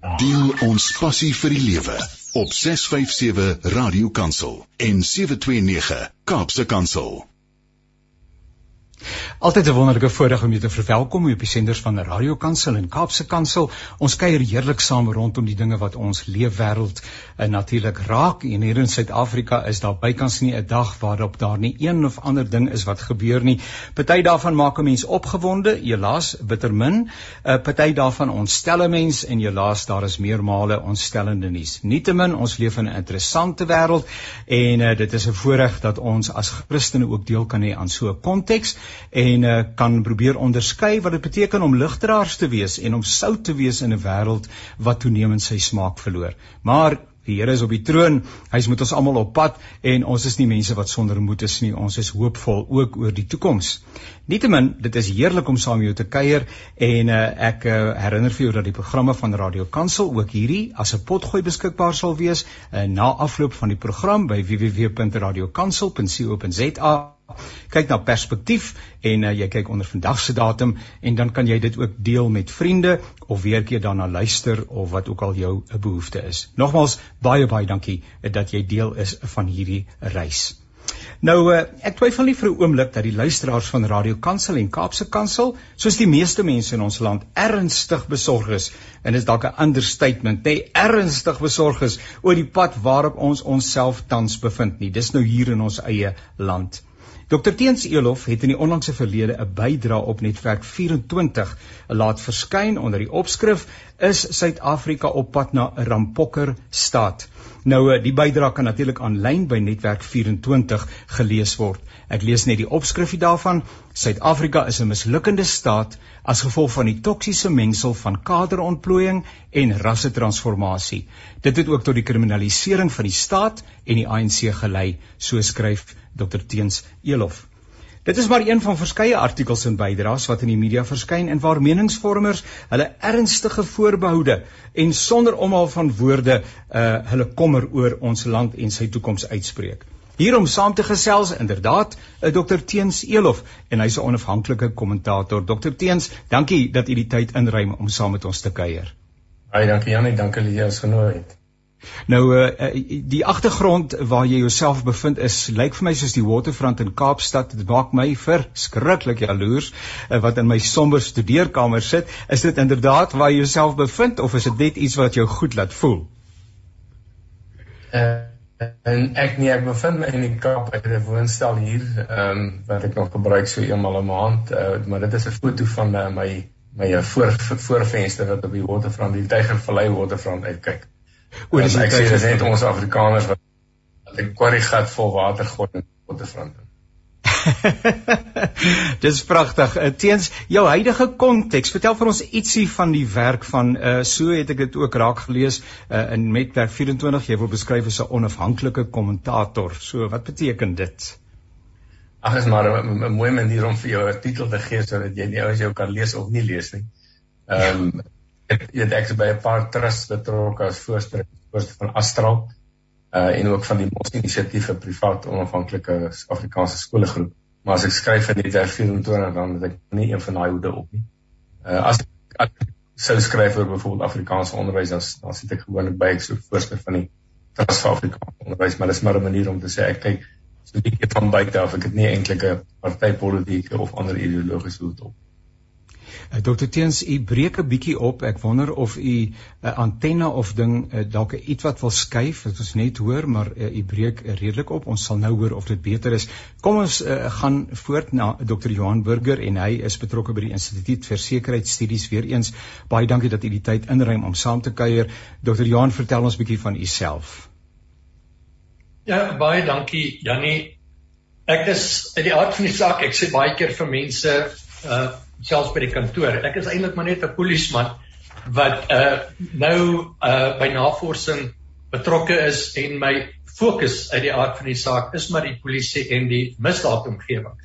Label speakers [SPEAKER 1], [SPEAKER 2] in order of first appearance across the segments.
[SPEAKER 1] Deel ons passie vir die lewe op 657 Radio Kansel en 729 Kaapse Kansel.
[SPEAKER 2] Altyd 'n wonderlike voorreg om julle te verwelkom op die senders van Radio Kansel en Kaapse Kansel. Ons kuier heerlik saam rondom die dinge wat ons leefwêreld uh, natuurlik raak. En hier in Suid-Afrika is daar bykans nie 'n dag waarop daar nie een of ander ding is wat gebeur nie. Party daarvan maak 'n mens opgewonde, helaas bitter min. 'n uh, Party daarvan ontstel 'n mens en helaas daar is meermale ontstellende nuus. Nietemin, ons leef in 'n interessante wêreld en uh, dit is 'n voorreg dat ons as Christene ook deel kan hê aan so 'n konteks en uh, kan probeer onderskei wat dit beteken om ligdraers te wees en om sout te wees in 'n wêreld wat toenemend sy smaak verloor. Maar die Here is op die troon. Hy's met ons almal op pad en ons is nie mense wat sonder moed is nie. Ons is hoopvol ook oor die toekoms. Nietemin, dit is heerlik om saam met jou te kuier en uh, ek uh, herinner vir jou dat die programme van Radio Kansel ook hierdie as 'n potgooi beskikbaar sal wees uh, na afloop van die program by www.radiokansel.co.za kyk na perspektief en uh, jy kyk onder vandag se datum en dan kan jy dit ook deel met vriende of weer keer daarna luister of wat ook al jou uh, behoefte is. Nogmaals baie baie dankie uh, dat jy deel is van hierdie reis. Nou ek twyfel nie vir 'n oomblik dat die luisteraars van Radio Kansel en Kaapse Kansel, soos die meeste mense in ons land, ernstig besorg is en is dalk 'n understatement, nee, ernstig besorg is oor die pad waarop ons onsself tans bevind nie. Dis nou hier in ons eie land. Dr Teens Elof het in die onlangse verlede 'n bydra op netwerk 24 laat verskyn onder die opskrif is Suid-Afrika op pad na 'n rampokker staat. Nou eh, die bydra kan natuurlik aanlyn by netwerk 24 gelees word. Ek lees net die opskrifie daarvan. Suid-Afrika is 'n mislukkende staat as gevolg van die toksiese mengsel van kaderontplooiing en rassetransformasie. Dit het ook tot die kriminalisering van die staat en die ANC gelei, so skryf Dr Teens Elof. Dit is maar een van verskeie artikels en bydraes wat in die media verskyn en waar meningsvormers hulle ernstige voorbehoude en sonder omhaal van woorde uh hulle kommer oor ons land en sy toekoms uitspreek. Hier om saam te gesels inderdaad uh, Dr Teens Elof en hy's 'n onafhanklike kommentator. Dr Teens, dankie dat u die tyd inruim om saam met ons te kuier.
[SPEAKER 3] Baie dankie Janie, dankie dat jy ons genooi het.
[SPEAKER 2] Nou uh, die agtergrond waar jy jouself bevind is lyk vir my soos die waterfront in Kaapstad. Dit maak my verskriklik jaloers uh, wat in my somber studeerkamer sit. Is dit inderdaad waar jy jouself bevind of is dit net iets wat jou goed laat voel?
[SPEAKER 3] Uh, en ek nie ek bevind my in die Kaap by 'n woonstel hier, ehm um, wat ek nog gebruik so eenmal 'n maand, uh, maar dit is 'n foto van uh, my my voor voorvenster wat op die waterfront, die Tygervallei waterfront uitkyk. Oor die ek sê dis net ons Afrikaners wat 'n quarry gat vol water gooi in waterfront.
[SPEAKER 2] Dis pragtig. Uh, teens jou huidige konteks, vertel vir ons ietsie van die werk van uh so het ek dit ook raak gelees uh in Metwerk 24 jy word beskryf as 'n onafhanklike kommentator. So wat beteken dit?
[SPEAKER 3] Ag, is maar 'n mooi manier om vir jou 'n titel te gee sodat jy nie ou as jy kan lees of nie lees nie. Ehm um, ek weet ek is by 'n paar trusts betrokke as voorsteur van Astral uh en ook van die Mos Inisiatief vir privaat onafhanklike Afrikaanse skoolgroep. Maar as ek skryf vir die werk 24 dan het ek nie een van daai hoede op nie. Uh as ek sou skryf oor byvoorbeeld Afrikaanse onderwys dan dan sit ek gewoonlik by ek so voorsteur van die Trust vir Afrikaanse onderwys, maar dis maar 'n manier om te sê ek kyk so 'n bietjie van buite af. Ek het nie eintlik 'n partytetiese of ander ideologiese hoed op.
[SPEAKER 2] Eh, Dr Teens, u breek 'n bietjie op. Ek wonder of u 'n uh, antenne of ding uh, dalk iets wat wil skuif, wat ons net hoor, maar u breek uh, redelik op. Ons sal nou hoor of dit beter is. Kom ons uh, gaan voort na Dr Johan Burger en hy is betrokke by die Instituut vir Sekuriteitsstudies weer eens. Baie dankie dat u die tyd inruim om saam te kuier. Dr Johan, vertel ons bietjie van u self.
[SPEAKER 4] Ja, baie dankie Jannie. Ek is uit die aard van die saak, ek sê baie keer vir mense uh selfs by die kantoor. Ek is eintlik maar net 'n polisieman wat uh nou uh by navorsing betrokke is en my fokus uit die aard van die saak is maar die polisie en die misdaadomgewing.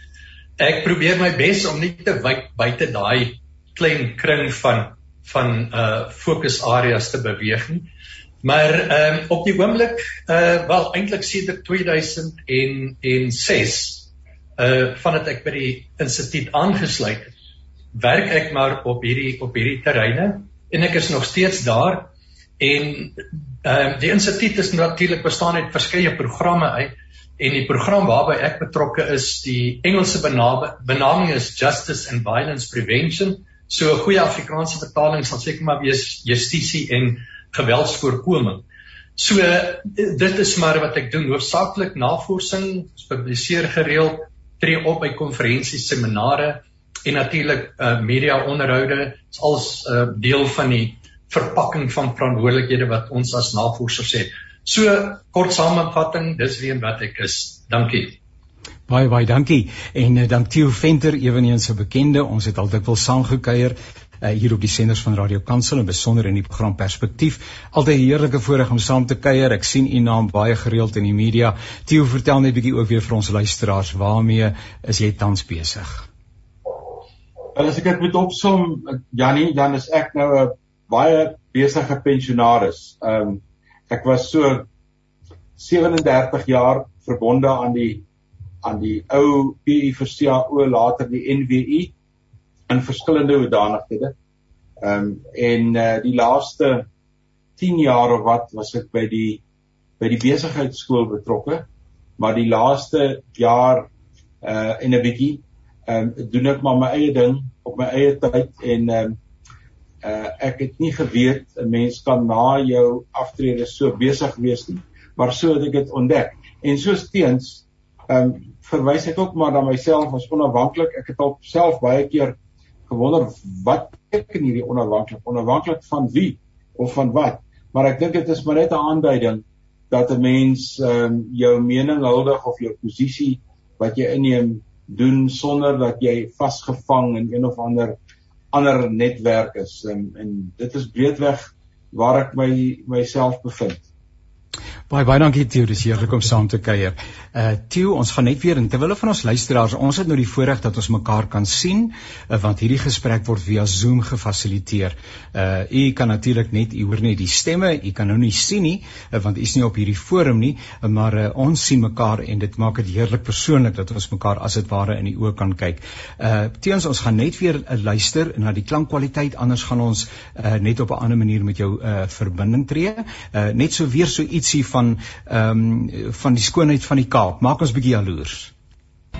[SPEAKER 4] Ek probeer my bes om nie te wyd buite daai klein kring van van uh fokusareas te beweeg nie. Maar ehm um, op die oomblik uh wel eintlik sedert 2006 uh vandat ek by die instituut aangesluit het werk ek maar op hierdie op hierdie terreine en ek is nog steeds daar En ehm uh, die instituut is natuurlik bestaan uit verskeie programme uit en die program waarby ek betrokke is, die Engelse benaming is Justice and Violence Prevention. So 'n goeie Afrikaanse vertaling sal seker maar wees justisie en geweldsvoorkoming. So dit is maar wat ek doen, hoofsaaklik navorsing, publiseer gereeld, tree op by konferensies, seminare en natuurlik uh, media onderhoude is als uh, deel van die verpakking van verantwoordelikhede wat ons as navorsers het. So kort samevatting, dis wie en wat ek is. Dankie.
[SPEAKER 2] Baie baie dankie. En uh, dan Theo Venter, ewenigs 'n bekende, ons het al dikwels saamgekuier uh, hier op die senders van Radio Kansel en besonder in die program Perspektief. Altyd heerlike voorreg om saam te kuier. Ek sien u naam baie gereeld in die media. Theo, vertel net 'n bietjie ook weer vir ons luisteraars, waarmee is jy tans besig?
[SPEAKER 5] As ek dit moet opsom, Jannie, dan is ek nou 'n baie besige pensionaris. Ehm um, ek was so 37 jaar verbonde aan die aan die ou PU vir CAO later die NWI in verskillende hoedanighede. Ehm um, en uh, die laaste 10 jaar of wat was ek by die by die besigheidskool betrokke, maar die laaste jaar uh en 'n bietjie ehm um, doen ek maar my eie ding op my eie tyd en ehm um, uh ek het nie geweet 'n mens kan na jou aftrede so besig wees nie maar so het ek dit ontdek. En soos teens ehm um, verwys ek ook maar na myself as onafhanklik ek het al self baie keer gewonder wat ek in hierdie onafhanklik onafhanklik van wie of van wat? Maar ek dink dit is maar net 'n aanduiding dat 'n mens ehm um, jou mening huldig of jou posisie wat jy inneem doen sonder dat jy vasgevang in een of ander ander netwerk is en en dit is breedweg waar ek my myself bevind.
[SPEAKER 2] Baie baie dankie Theo, dis heerlik om saam te kuier. Uh Theo, ons gaan net weer in terwyl van ons luisteraars, ons het nou die voorreg dat ons mekaar kan sien, uh, want hierdie gesprek word via Zoom gefasiliteer. Uh u kan natuurlik net u hoor net die stemme, u kan nou nie sien nie, uh, want u is nie op hierdie forum nie, uh, maar uh, ons sien mekaar en dit maak dit heerlik persoonlik dat ons mekaar as dit ware in die oë kan kyk. Uh Theo, ons gaan net weer uh, luister na die klankkwaliteit, anders gaan ons uh net op 'n ander manier met jou uh verbinding tree. Uh net so weer so ietsie van ehm um, van die skoonheid van die Kaap. Maak ons bietjie jaloers.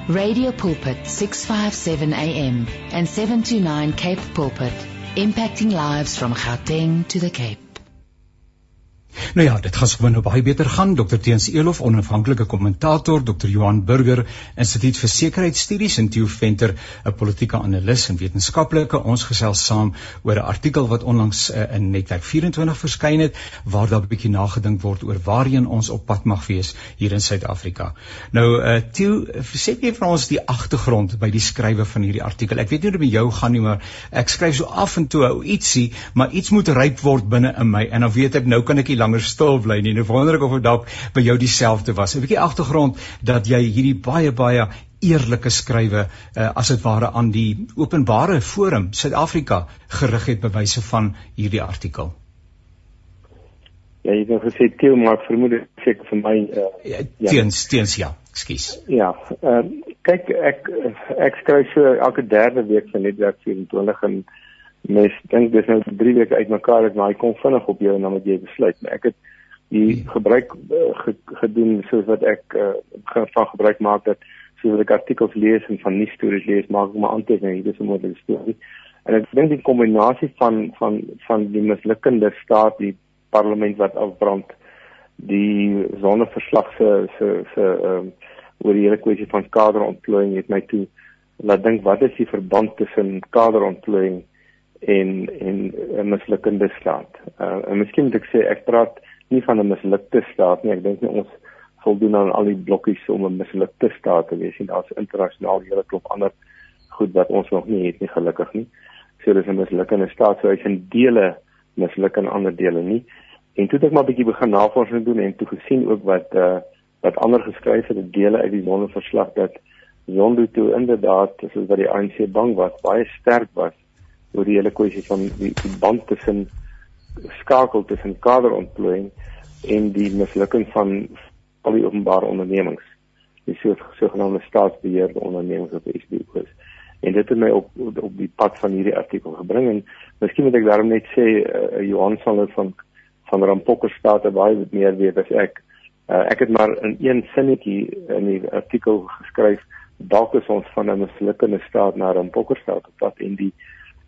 [SPEAKER 6] Radio Pulpit 657 AM and 729 Cape Pulpit impacting lives from Gauteng to the Cape.
[SPEAKER 2] Nou ja, dit gaan gewoon nou baie beter gaan. Dr Teens Elof, onafhanklike kommentator, Dr Johan Burger, Instituut vir Sekuriteitsstudies en Theo Venter, 'n politieke analis en wetenskaplike. Ons gesels saam oor 'n artikel wat onlangs uh, in Netwerk 24 verskyn het waar daar 'n bietjie nagedink word oor waarheen ons op pad mag wees hier in Suid-Afrika. Nou uh Theo, sê jy vir ons die agtergrond by die skrywe van hierdie artikel. Ek weet nie hoe dit met jou gaan nie, maar ek skryf so af en toe ietsie, maar iets moet ryp word binne in my en dan weet ek nou kan ek langer stil bly nie. Nou wonder ek of dit dalk by jou dieselfde was. 'n Bietjie agtergrond dat jy hierdie baie baie eerlike skrywe uh, as dit ware aan die openbare forum Suid-Afrika gerig het bewyse van hierdie artikel.
[SPEAKER 7] Ja, jy het nou gesê teel maar vermoed ek vir my uh,
[SPEAKER 2] ja, teens ja. teens ja, ekskuus.
[SPEAKER 7] Ja, uh, kyk ek ek skryf so elke derde week vir netwerk 24 en mes dink dis nou 3 weke uitmekaar het maar hy kom vinnig op jou en dan moet jy besluit maar ek het die ja. gebruik uh, ge, gedoen soos wat ek uh, van gebruik maak dat soos ek artikels lees en van nuus stories lees maak ek my aantekeninge dis 'n moeilike storie en ek dink die kombinasie van van van die mislukkende staat die parlement wat afbrand die sonneverslag se se se ehm oor die hele kwessie van kaderontplooiing het my toe laat dink wat is die verband tussen kaderontplooiing en en 'n mislukkende staat. Uh en miskien moet ek sê ek praat nie van 'n mislukte staat nie. Ek dink nie ons voldoen aan al die blokkies om 'n mislukte staat te wees nie. Daar's internasionaal hele klop ander goed wat ons nog nie het nie gelukkig nie. So dis 'n mislukkende staat sou hy in dele misluk en ander dele nie. En toe het ek maar 'n bietjie begin navorsing doen en toe gesien ook wat uh wat ander geskryf het, dele uit die sonneverslag dat Zondo toe inderdaad, soos wat die ANC bang was, baie sterk was oor die hele kwessie van die, die band tussen skakel tussen kaderontplooiing en die mislukking van al die openbare ondernemings. Die soort sogenaamde staatsbeheerde ondernemings wat SBO is. En dit het my op op die pad van hierdie artikel gebring en miskien moet ek daarom net sê uh, Johan sal dit van van Rampokkerstaat baie meer weet as ek. Uh, ek het maar in een sinnetjie in die artikel geskryf dalk is ons van 'n mislukkende staat na 'n pokkerstaat op pad en die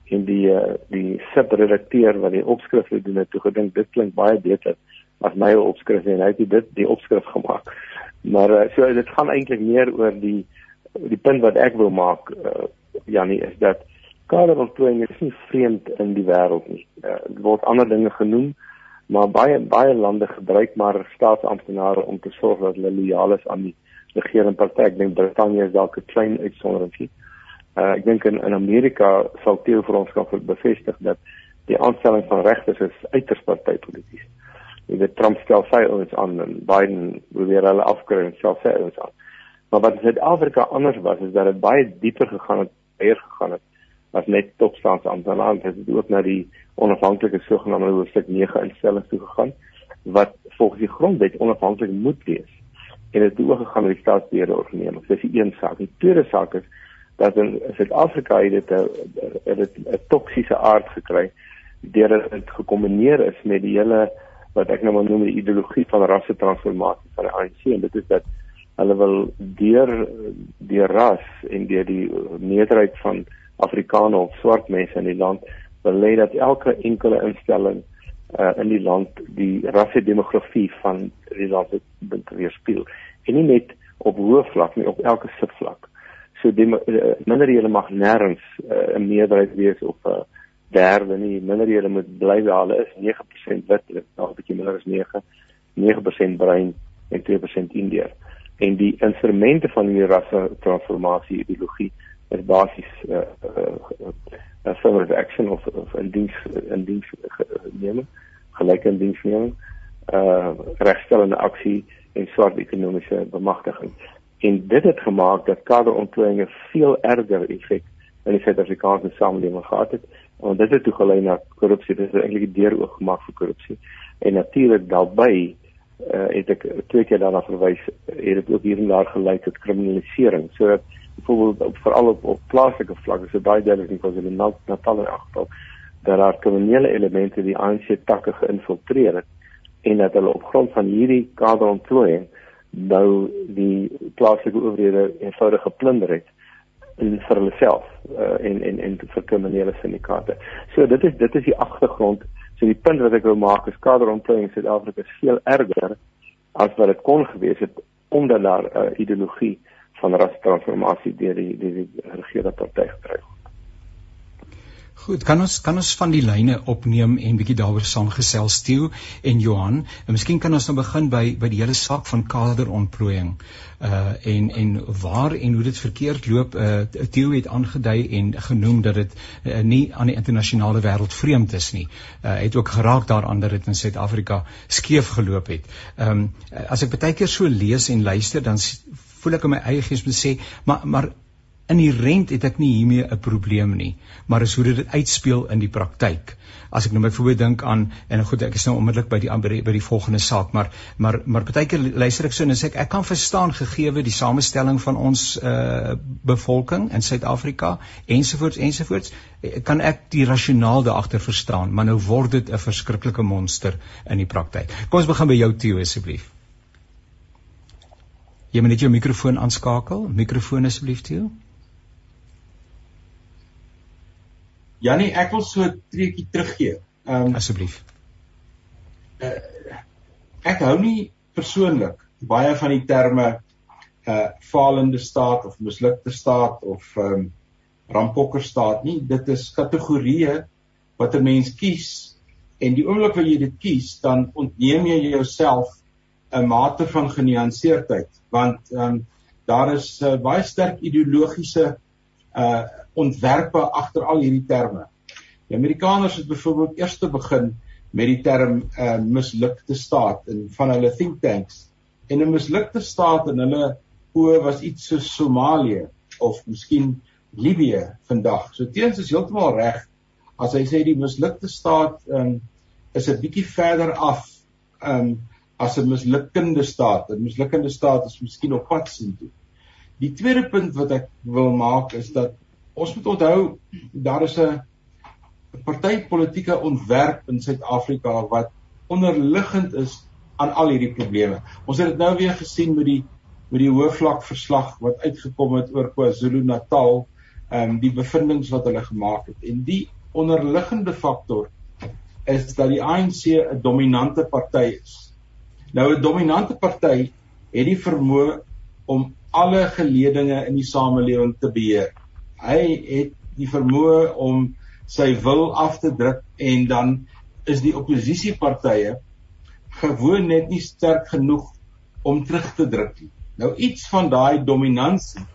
[SPEAKER 7] en die uh, die subredakteur wat die opskrif gedoen het, toe gedink dit klink baie beter as my opskrif en hy het dit die opskrif gemaak. Maar uh, so dit gaan eintlik meer oor die die punt wat ek wil maak uh, Janie is dat kaderontplooiing is nie vreemd in die wêreld nie. Uh, word ander dinge genoem, maar baie baie lande gebruik maar staatsamptenare om te sorg dat hulle lojaal is aan die regerende party. Ek dink Brittanje is dalk 'n klein uitsondering. Uh ek dink in in Amerika sal Theo vir ons kan bevestig dat die aanstelling van regters is uiters partypolities. Die weet Trump stel sy ons aan en Biden probeer hulle afkry en stel sy ons aan. Maar wat in Suid-Afrika anders was is dat dit baie dieper gegaan het, baie gegaan het as net topstaatsamptenare. Dit het ook na die onafhanklike sogenaamde hoofstuk 9 instellings toe gegaan wat volgens die grondwet onafhanklik moet wees en dit het oorgegaan na die staatsbeheerde ondernemings. Dis die een saak. Die tweede saak is dat in Suid-Afrika het dit 'n 'n toksiese aard gekry deurdat dit gekombineer is met die hele wat ek nou maar noem die ideologie van rasse transformasie van die ANC en dit is dat hulle wil deur deur ras en deur die meerderheid van Afrikaners of swart mense in die land wil lê dat elke enkele instelling uh, in die land die rasse demografie van die land moet weerspieël en nie net op hoë vlak nie op elke subvlak. So die uh, minderhede mag nêrens uh, 'n meerderheid wees of 'n uh, derde nie. Minderhede moet bly waar hulle is, 9% wit, nog 'n bietjie minder as 9, 9% bruin en 2% indiër. En die instrumente van die rasse transformasie ideologie is basies 'n uh, uh, uh, affirmative action of of 'n diens 'n diens neem, gelyke diensneming, uh regstellende aksie en swart ekonomiese bemagtiging. En dit het gemaak dat kaderontplooiing 'n veel erger effek in die Suid-Afrikaanse samelewing gehad het. En dit het toe gelei na korrupsie. Dit is eintlik die deur oopgemaak vir korrupsie. En natuurlik daarbey uh, het ek twee keer daarna verwys, het dit ook hier en daar gelei tot kriminalisering. So dat byvoorbeeld veral op, op plaaslike vlak is dit baie duidelik in KwaZulu-Natal en agter dat daar kriminele elemente die ANC takke geïnfiltreer het en dat hulle op grond van hierdie kaderontplooiing nou die plaaslike owerhede eenvoudig geplunder het in vir hulle self uh, en en en vir kriminele syndikaate. So dit is dit is die agtergrond. So die punt wat ek wil maak is kaderontplooiing in Suid-Afrika is veel erger as wat dit kon gewees het omdat daar 'n uh, ideologie van rastransformasie deur die deur die regerende party gedryf word.
[SPEAKER 2] Goed, kan ons kan ons van die lyne opneem en bietjie daaroor saamgesels Theo en Johan. En miskien kan ons nou begin by by die hele saak van kaderontplooiing. Uh en en waar en hoe dit verkeerd loop. Uh Theo het aangedui en genoem dat dit uh, nie aan die internasionale wêreld vreemd is nie. Uh het ook geraak daaraan dat dit in Suid-Afrika skeef geloop het. Ehm um, as ek baie keer so lees en luister dan voel ek in my eie gees moet sê, maar maar inherent het ek nie hiermee 'n probleem nie, maar is hoe dit uitspeel in die praktyk. As ek nou byvoorbeeld dink aan en goed ek is nou onmiddellik by die by die, by die volgende saak, maar maar maar partykeer luister ek so en sê ek ek kan verstaan gegeewe die samestelling van ons uh bevolking in Suid-Afrika ensovoorts ensovoorts eh, kan ek die rasionaal daar agter verstaan, maar nou word dit 'n verskriklike monster in die praktyk. Kom ons begin by jou Theo asseblief. Jy moet net jou mikrofoon aanskakel. Mikrofoon asseblief Theo.
[SPEAKER 5] Jannie, ek wil so 'n treetjie teruggee.
[SPEAKER 2] Ehm um, asseblief.
[SPEAKER 5] Uh, ek hou nie persoonlik baie van die terme uh falende staat of mislukte staat of ehm um, rampokker staat nie. Dit is kategorieë wat 'n mens kies en die oomblik wanneer jy dit kies, dan ontneem jy jouself 'n mate van genuanceerdheid want ehm um, daar is uh, baie sterk ideologiese uh ontwerpe agter al hierdie terme. Die Amerikaners het byvoorbeeld eers te begin met die term uh mislukte staat in van hulle think tanks. En 'n mislukte staat in hulle oë was iets soos Somalië of miskien Libië vandag. So teens is heeltemal reg as hy sê die mislukte staat um is 'n bietjie verder af um as 'n mislukkende staat. 'n Mislukkende staat is miskien op pad sien toe. Die tweede punt wat ek wil maak is dat ons moet onthou daar is 'n partytetiese ontwerp in Suid-Afrika wat onderliggend is aan al hierdie probleme. Ons het dit nou weer gesien met die met die hoofvlak verslag wat uitgekom het oor KwaZulu-Natal, ehm um, die bevindinge wat hulle gemaak het. En die onderliggende faktor is dat die ANC 'n dominante party is. Nou 'n dominante party het die vermoë om alle geledinge in die samelewing te beheer. Hy het die vermoë om sy wil af te druk en dan is die oppositiepartye gewoon net nie sterk genoeg om terug te druk nie. Nou iets van daai dominansie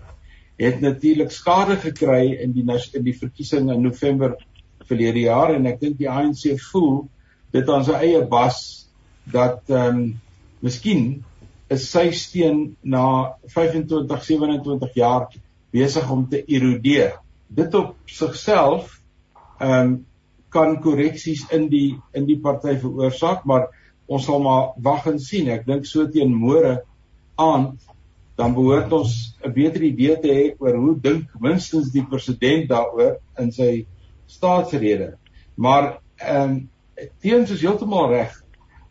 [SPEAKER 5] het natuurlik skade gekry in die in die verkiesing in November verlede jaar en ek dink die ANC voel dit aan sy eie bas dat ehm um, miskien is sy steen na 25 27 jaar besig om te erodeer. Dit op sigself ehm um, kan korreksies in die in die party veroorsaak, maar ons sal maar wag en sien. Ek dink so teen môre aand dan behoort ons 'n beter idee te hê oor hoe dink minstens die president daaroor in sy staatsrede. Maar ehm um, teens is heeltemal reg.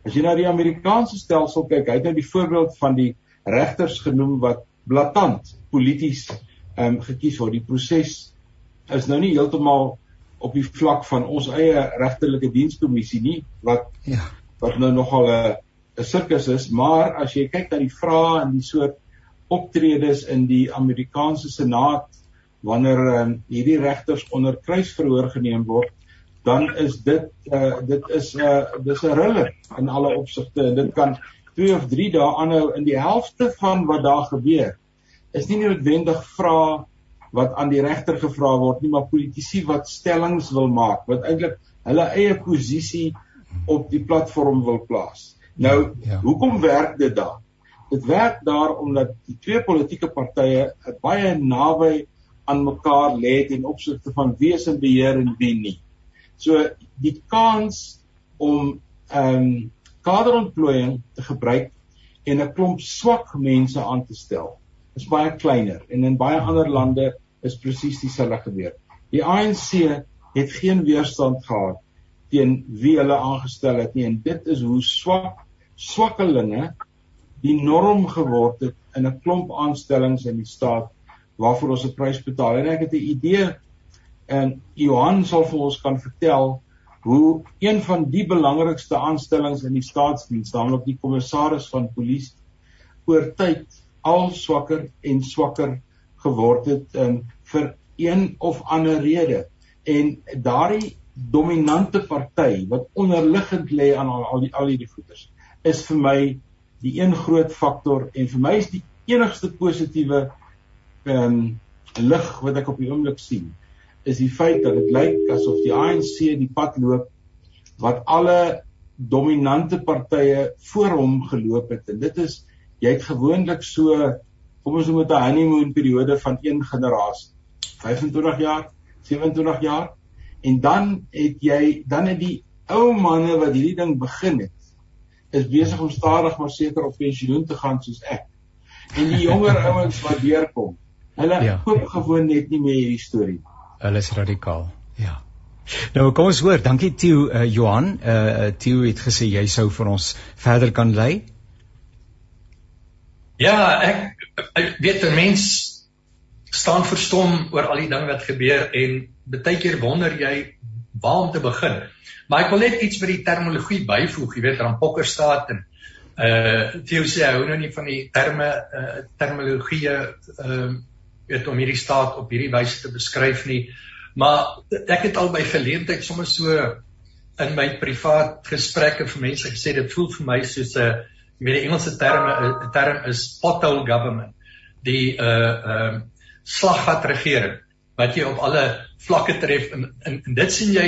[SPEAKER 5] As jy na die Amerikaanse stelsel kyk, hy het nou die voorbeeld van die regters genoem wat blaatant polities ehm um, gekies word. Die proses is nou nie heeltemal op die vlak van ons eie regterlike dienskommissie nie wat ja wat nou nogal 'n 'n sirkus is, maar as jy kyk na die vrae en die soort optredes in die Amerikaanse Senaat wanneer um, hierdie regters onder kruisverhoor geneem word, dan is dit uh, dit is 'n uh, dis 'n riller in alle opsigte en dit kan 2 of 3 dae aanhou in die helfte van wat daar gebeur. Is nie noodwendig vra wat aan die regter gevra word nie, maar politici wat stellings wil maak, wat eintlik hulle eie posisie op die platform wil plaas. Nou, ja. hoekom werk dit daar? Dit werk daar omdat die twee politieke partye baie naby aan mekaar lê ten opsigte van wie se beheer en wie nie. So die kans om ehm um, kaderontplooiing te gebruik en 'n klomp swak mense aan te stel is baie kleiner en in baie ander lande is presies dieselfde gebeur. Die ANC het geen weerstand gehad teen wie hulle aangestel het nie en dit is hoe swak swakkelinge die norm geword het in 'n klomp aanstellings in die staat waarvoor ons 'n prys betaal. En ek het 'n idee en Johan sal vir ons kan vertel hoe een van die belangrikste aanstellings in die staatsdiens, naamlik die kommissaris van polisie, oor tyd al swakker en swakker geword het um, vir een of ander rede. En daardie dominante party wat onderliggend lê aan al, al die al hierdie voeters is vir my die een groot faktor en vir my is die enigste positiewe ehm um, lig wat ek op die oomblik sien is die feit dat dit lyk asof die ANC die pad loop wat alle dominante partye voor hom geloop het en dit is jy het gewoonlik so kom ons noem dit 'n honeymoon periode van een generasie 25 jaar 27 jaar en dan het jy dan het die ou manne wat hierdie ding begin het is besig om stadig maar seker op pensioen te gaan soos ek. En die jonger ouens wat deurkom, hulle ja. koop gewoon net nie meer hierdie storie.
[SPEAKER 2] Hulle is radikaal. Ja. Nou kom ons hoor, dankie Theo uh, Johan. Uh Theo het gesê jy sou vir ons verder kan lei.
[SPEAKER 4] Ja, ek, ek weet 'n mens staan verstom oor al die dinge wat gebeur en baie keer wonder jy waar om te begin. Maar ek wil net iets vir die terminologie byvoeg, jy weet rampokker staat en uh Theo sê hou nou nie van die terme uh terminologie ehm uh, weet om hierdie staat op hierdie wyse te beskryf nie. Maar ek het al by geleentheid sommer so in my privaat gesprekke vir mense gesê dit voel vir my soos 'n uh, met die Engelse terme 'n term is pothole government. Die uh ehm uh, slaggat regering wat jy op alle vlakke tref en, en, en dit sien jy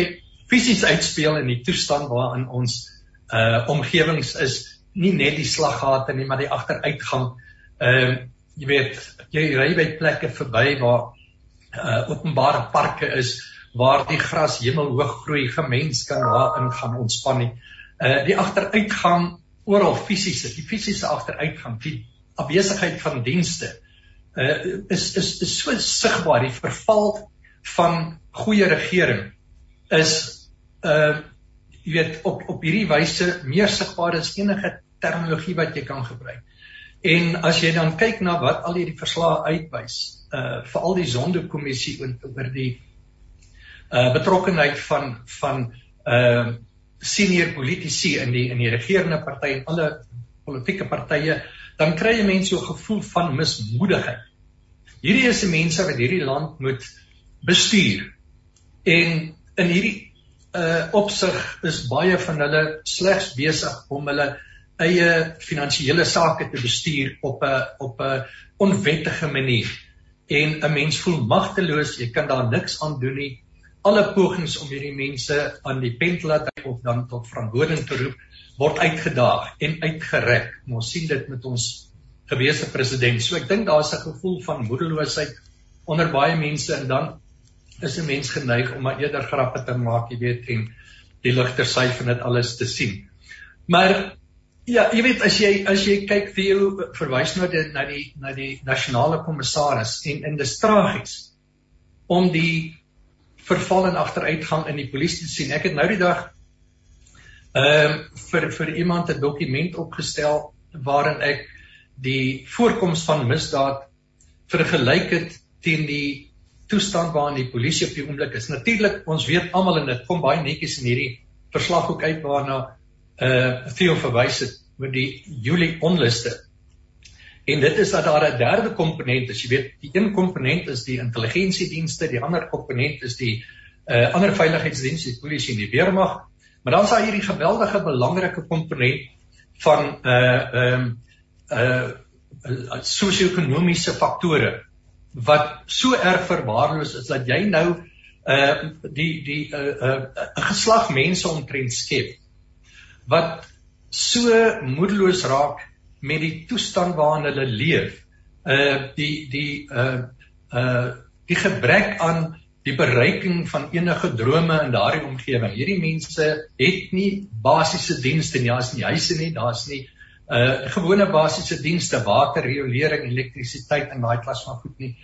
[SPEAKER 4] fisies uitspeel in die toestand waarin ons uh omgewings is nie net die slaggate nie maar die agteruitgang. Ehm uh, jy weet jy ry by plekke verby waar uh openbare parke is waar die gras hemelhoog groei, gemens kan daarin gaan ontspan nie. Uh die agteruitgang oral fisies, die fisiese agteruitgang, die afwesigheid van dienste uh is is is so sigbaar die verval van goeie regering is uh jy weet op op hierdie wyse meer sigbaar as enige terminologie wat jy kan gebruik. En as jy dan kyk na wat al hierdie verslae uitwys, uh veral die Zondo-kommissie oor, die uh betrokkenheid van van uh senior politici in die in die regerende party en alle politieke partye, dan kry jy mense so 'n gevoel van mismoedigheid. Hierdie is die mense wat hierdie land moet bestuur. En in hierdie uh opsig is baie van hulle slegs besig om hulle eie finansiële sake te bestuur op 'n op 'n onwettige manier. En 'n mens voel magteloos, jy kan daar niks aan doen nie. Alle pogings om hierdie mense aan die pen te laat of dan tot verantwoording te roep word uitgedaag en uitgerek. Ons sien dit met ons gewese president. So ek dink daar's 'n gevoel van moedeloosheid onder baie mense en dan is 'n mens geneig om maar eerder grappe te maak, jy weet, en die ligter sy van dit alles te sien. Maar ja, jy weet as jy as jy kyk vir jou verwys nou dit na die na die nasionale kommissaris en in die strategies om die verval en agteruitgang in die polisie sien. Ek het nou die dag ehm um, vir vir iemand 'n dokument opgestel waarin ek die voorkoms van misdaad vergelyk het teen die toestand waarin die polisie op die oomblik is. Natuurlik, ons weet almal en dit kom baie netjies in hierdie verslag ook uit waarna uh Theo verwys het met die Julie onluste. En dit is dat daar 'n derde komponent is. Jy weet, die een komponent is die intelligensiedienste, die ander komponent is die uh ander veiligheidsdienste, die polisie en die weermag. Maar dan is daar hierdie geweldige belangrike komponent van uh ehm uh, uh sosio-ekonomiese faktore wat so erg verwaarloos is dat jy nou uh die die 'n uh, uh, uh, geslag mense omtrent skep wat so moedeloos raak met die toestand waarin hulle leef uh die die uh uh die gebrek aan die bereiking van enige drome in daardie omgewing. Hierdie mense het nie basiese dienste nie, daar's nie huise nie, daar's nie uh gewone basiese dienste, water, riolering, elektrisiteit en daai klas van goed nie.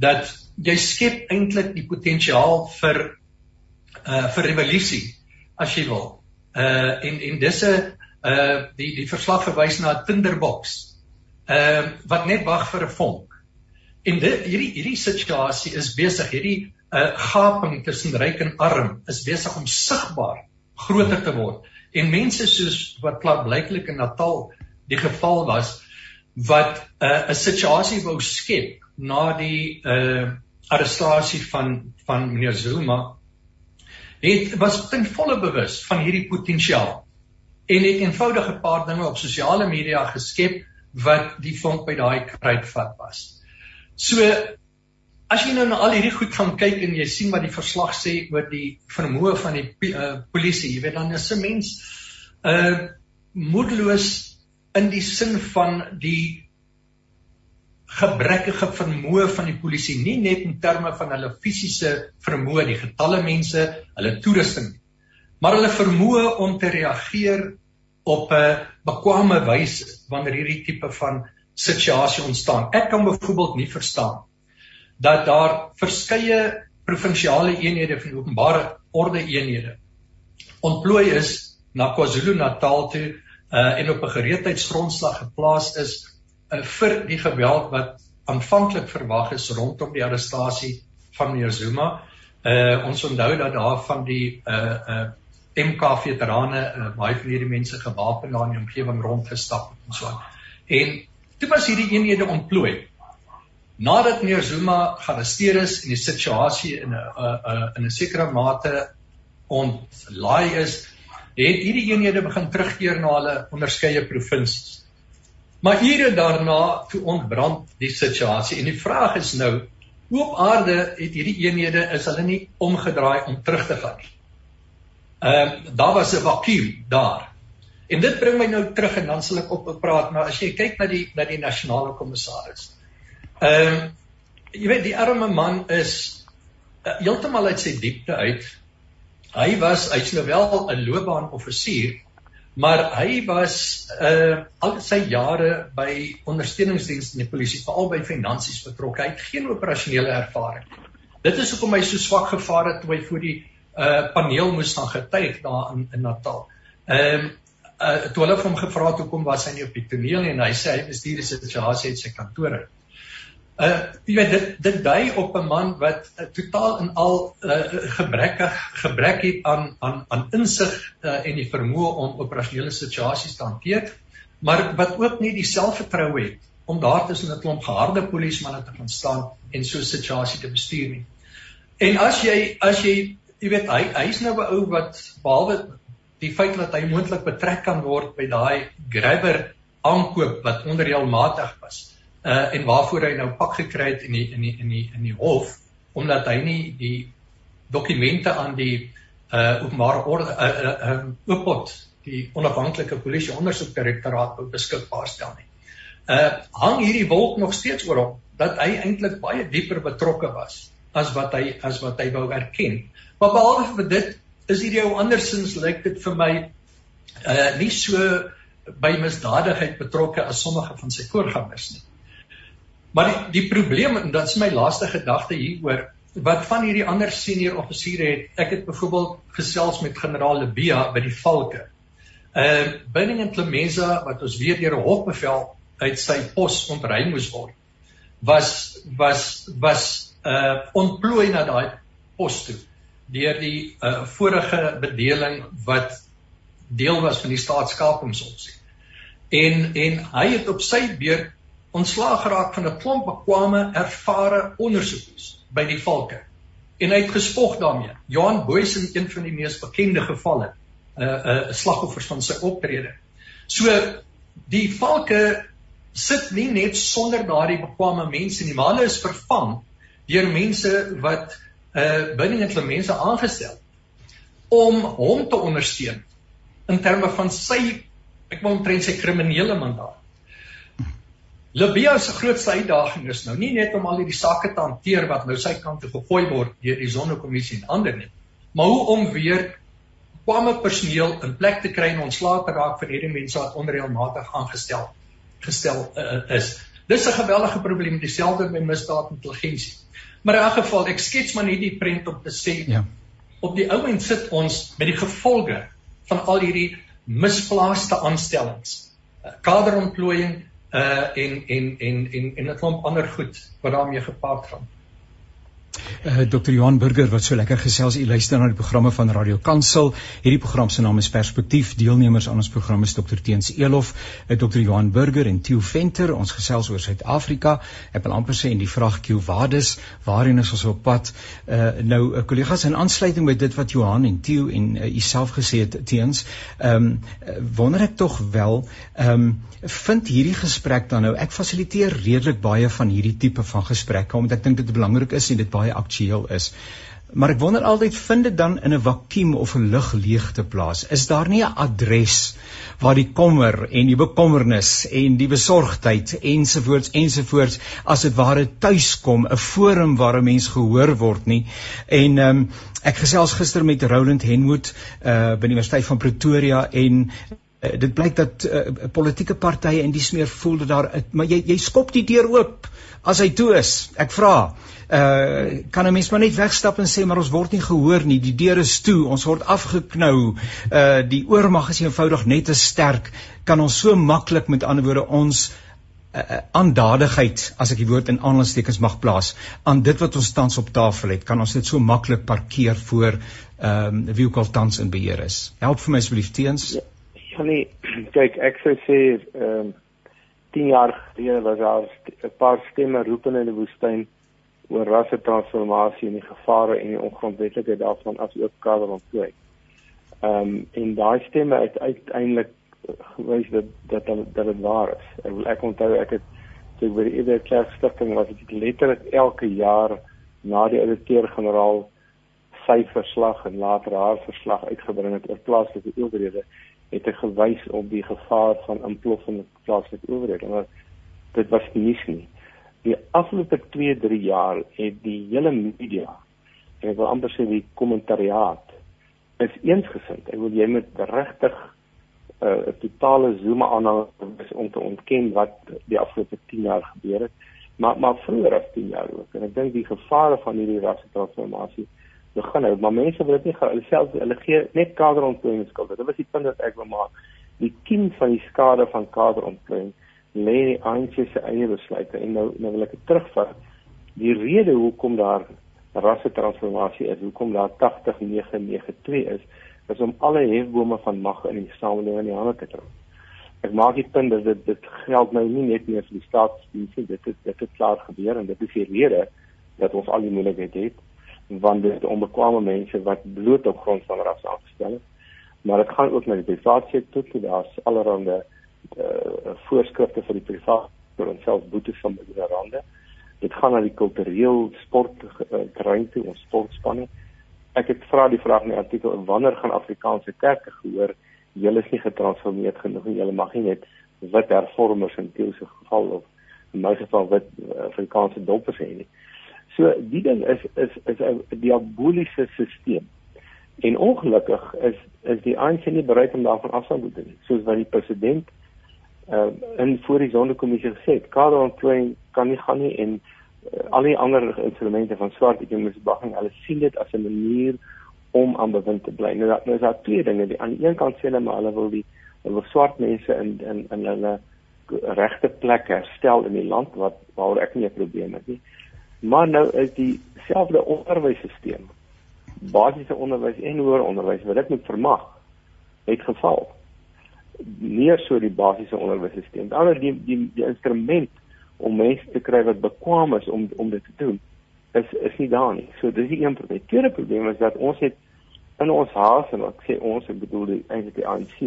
[SPEAKER 4] Dat jy skep eintlik die potensiaal vir uh vir revolusie as jy wil. Uh en en dis 'n uh die die verslag verwys na 'n tinderbox. Ehm uh, wat net wag vir 'n vonk. En dit hierdie hierdie situasie is besig hierdie uh gaping tussen ryk en arm is besig om sigbaar groter te word en mense soos wat klaarblyklik in Natal die geval was wat 'n uh, 'n situasie wou skep na die uh arrestasie van van meneer Zuma het was ten volle bewus van hierdie potensiaal en het eenvoudig 'n paar dinge op sosiale media geskep wat die vonk by daai kruitvat was. So as jy nou na al hierdie goed gaan kyk en jy sien wat die verslag sê oor die vermoë van die uh, polisie, jy weet dan is 'n mens uh moedeloos in die sin van die gebrekkige vermoë van die polisie nie net in terme van hulle fisiese vermoë die getalle mense hulle toerusting maar hulle vermoë om te reageer op 'n bekwame wyse wanneer hierdie tipe van situasie ontstaan ek kan byvoorbeeld nie verstaan dat daar verskeie provinsiale eenhede van openbare orde eenhede ontplooi is na KwaZulu-Natal toe uh en op 'n gereedheidsgrondslag geplaas is uh, vir die geweld wat aanvanklik verwag is rondom die arrestasie van meneer Zuma. Uh ons onthou dat daar van die uh uh MK veterane uh, baie van hierdie mense gewapen daar in die omgewing rondgestap en so aan. En toe was hierdie eenhede ontplooi. Nadat meneer Zuma gearresteer is en die situasie in 'n uh, uh, in 'n sekere mate ontlaai is, het hierdie eenhede begin terugkeer na hulle onderskeie provinsies. Maar ure daarna toe ontbrand die situasie en die vraag is nou, hoe op aarde het hierdie eenhede is hulle nie omgedraai om terug te gaan nie. Ehm uh, daar was 'n vakuum daar. En dit bring my nou terug en dan sal ek op praat, maar as jy kyk na die na die nasionale kommissaris. Ehm uh, jy weet die arme man is uh, heeltemal uit sy diepte uit Hy was hy's nou wel 'n loopbaan offisier, maar hy was uh al sy jare by ondersteuningsdienste in die polisie, veral by finansies betrokke. Hy het geen operasionele ervaring. Dit is hoekom hy so swak gevaar het toe hy voor die uh paneel moes dan getuig daar in in Natal. Ehm um, uh toe hulle hom gevra het hoekom was hy nie op die toneel en hy sê hy bestuur die situasie uit sy kantoor. Uh jy weet dit dit dui op 'n man wat uh, totaal en al uh, gebrekkig gebrek het aan aan aan insig uh, en die vermoë om operasionele situasies te hanteer, maar wat ook nie die selfvertroue het om daar tussen 'n klomp geharde polismanne te gaan staan en so 'n situasie te bestuur nie. En as jy as jy jy weet hy hy's nou 'n ou wat behalwe die feit dat hy moontlik betrek kan word by daai grabber aankoop wat onderheelmatig was uh en waarvoor hy nou pak gekry het in die in die in die in die hof omdat hy nie die dokumente aan die uh openbare orde uh uh um, oopot die onafhanklike polisie ondersoekdirektoraat beskikbaar stel nie. Uh hang hierdie wolk nog steeds oor hom dat hy eintlik baie dieper betrokke was as wat hy as wat hy wou erken. Maar behalwe vir dit is hierdie ou andersins lyk dit vir my uh nie so by misdadigheid betrokke as sommige van sy voorgangers nie. Maar die, die probleem en dit is my laaste gedagte hieroor wat van hierdie ander senior offisiere het. Ek het byvoorbeeld gesels met generaal Lebia by die Valke. Uh binne in Clemenza wat ons weet deur 'n hofbevel uit sy pos ontruim moes word. Was was was uh ontplooi na daai pos toe deur die uh, vorige bedeling wat deel was van die staatskapingsopsie. En en hy het op sy beurt ontslaag geraak van 'n klomp bekwame, ervare ondersoekers by die Valke. En hy het gespog daarmee. Johan Boysen, een van die mees bekende gevalle, 'n uh, 'n uh, slagoffers van sy optrede. So die Valke sit nie net sonder daardie bekwame mense nie, maar hulle is vervang deur mense wat uh binne het mense aangestel om hom te ondersteun in terme van sy ek wil omtrent sy kriminele mandaat. Libya se grootste uitdaging is nou nie net om al hierdie sake te hanteer wat nou sy kant toe gegooi word deur die Sonnekommissie en ander nie, maar hoe om weer kwame personeel in plek te kry en ontslae te raak van hierdie mense wat onreëlmatig aangestel gestel uh, is. Dis 'n geweldige probleem dieselfde met misdaadintelligensie. Maar in elk geval, ek skets maar net die prent om te sê ja. op die ou end sit ons met die gevolge van al hierdie misplaaste aanstellings. Uh, kaderontplooiing uh en en en en en 'n klomp ander goed wat daarmee gepaard gaan.
[SPEAKER 2] Uh, eh, Dr. Johan Burger wat so lekker gesels. U luister na die programme van Radio Kansel. Hierdie program se naam is Perspektief. Deelnemers aan ons program is Dr. Teens Elof, uh, eh, Dr. Johan Burger en Theo Venter. Ons gesels oor Suid-Afrika. Ek wil amper sê in die vraag Q Wades, waarheen is ons op pad? Uh nou, uh, kollegas, in aansluiting by dit wat Johan en Theo en u uh, self gesê het, Teens, ehm um, wonder ek tog wel, ehm um, vind hierdie gesprek dan nou ek fasiliteer redelik baie van hierdie tipe van gesprekke omdat ek dink dit belangrik is en dit baie aktueel is. Maar ek wonder altyd vind dit dan in 'n vakuum of 'n lug leegte plaas. Is daar nie 'n adres waar die kommer en die bekommernis en die besorgdheid ensovoorts ensovoorts as dit ware tuis kom, 'n forum waar 'n mens gehoor word nie. En ehm um, ek gesels gister met Roland Henwood uh by die Universiteit van Pretoria en uh, dit blyk dat uh, politieke partye en dis meer voel dat daar maar jy jy skop die deur oop as hy toe is. Ek vra uh kan 'n mens maar net wegstap en sê maar ons word nie gehoor nie. Die deur is toe. Ons word afgeknou. Uh die oormag is eenvoudig net te sterk. Kan ons so maklik met ander woorde ons aandadigheid uh, as ek die woord in aanhalingstekens mag plaas aan dit wat ons tans op tafel het kan ons dit so maklik parkeer voor ehm um, wie ook al tans in beheer is help vir my asseblief teens
[SPEAKER 7] ja, ja nee kyk ek sou sê ehm um, 10 jaar gelede was daar 'n paar stemme roepende in die woestyn oor rassetransformasie en die gevare en die ongrondwetlikheid daarvan as ook kader ontplooi. Ehm um, en daai stemme het uiteindelik gewys dat dat dat dit waar is. Ek wil ek onthou ek het toe by die Ede Kerk stigting was dit letterlik elke jaar na die ouditeur-generaal sy verslag en later haar verslag uitgebring het oor plaaslike owerhede het hy gewys op die gevaar van ontploffende plaaslike owerhede. Maar dit was nie nie die afgelope 2, 3 jaar het die hele media en ek wil amper sê die kommentariaat is eensgesind. Ek wil jy met regtig uh, 'n uh, totale zoom aan om te ontken wat die afgelope 10 jaar gebeur het, maar maar vroeër as 10 jaar ook. En ek dink die gevare van hierdie rassetransformasie begin hou, maar mense wil dit nie hulle self hulle gee net kaderontplooiing skuld. Dit was die punt wat ek wil maak. Die kiem van die skade van kaderontplooiing lê in die ANC se eie besluite en nou nou wil ek dit terugvat. Die rede hoekom daar rasse transformasie is, hoekom daar 80992 is, is om alle hefbome van mag in die samelewing in die hande te kry. Ek maak die punt dat dit dit geld nou nie net meer vir die staatsdiens nie, dit het, dit het klaar gebeur en dit is die rede dat ons al die moeilikheid het want dit onbekwame mense wat bloot op grond van ras aangestel is. Maar dit gaan ook na die private sektor toe, daar's allerlei uh, voorskrifte vir die private sektor en selfs boetes van miljoene rande. Dit gaan na die kultureel sport uh, terrein toe, ons sportspanne ek het vra die vraag in die artikel wanneer gaan Afrikaanse kerke gehoor julle is nie getransformeer genoeg en julle mag nie net wit hervormers in teel se geval of in my geval wit eh, Afrikaanse doppers hê nie. So die ding is is is 'n diaboliese stelsel. En ongelukkig is is die ANC nie bereid om daarvan afstand te doen soos wat die president uh, in voor die sondekommissie gesê het. Karel Klein kan nie gaan nie en uh, al die ander instrumente van swart ekonomiese bewaking, hulle sien dit as 'n manier om aan bewind te bly. Nou dat nou is daar twee dinge. Die aan die een kant sê hulle maar hulle wil die hulle wil swart mense in in in hulle regte plek herstel in die land wat waaroor ek nie 'n probleem het nie. Maar nou is die selfde onderwysstelsel basiese onderwys en hoër onderwys wat dit moet vermag het geval. Nie so die basiese onderwysstelsel. Dan die die die instrument om mense te kry wat bekwame is om om dit te doen is is nie daar nie. So dis die een probleem. Die tweede probleem is dat ons het in ons haas en ek sê ons ek bedoel eintlik die ANC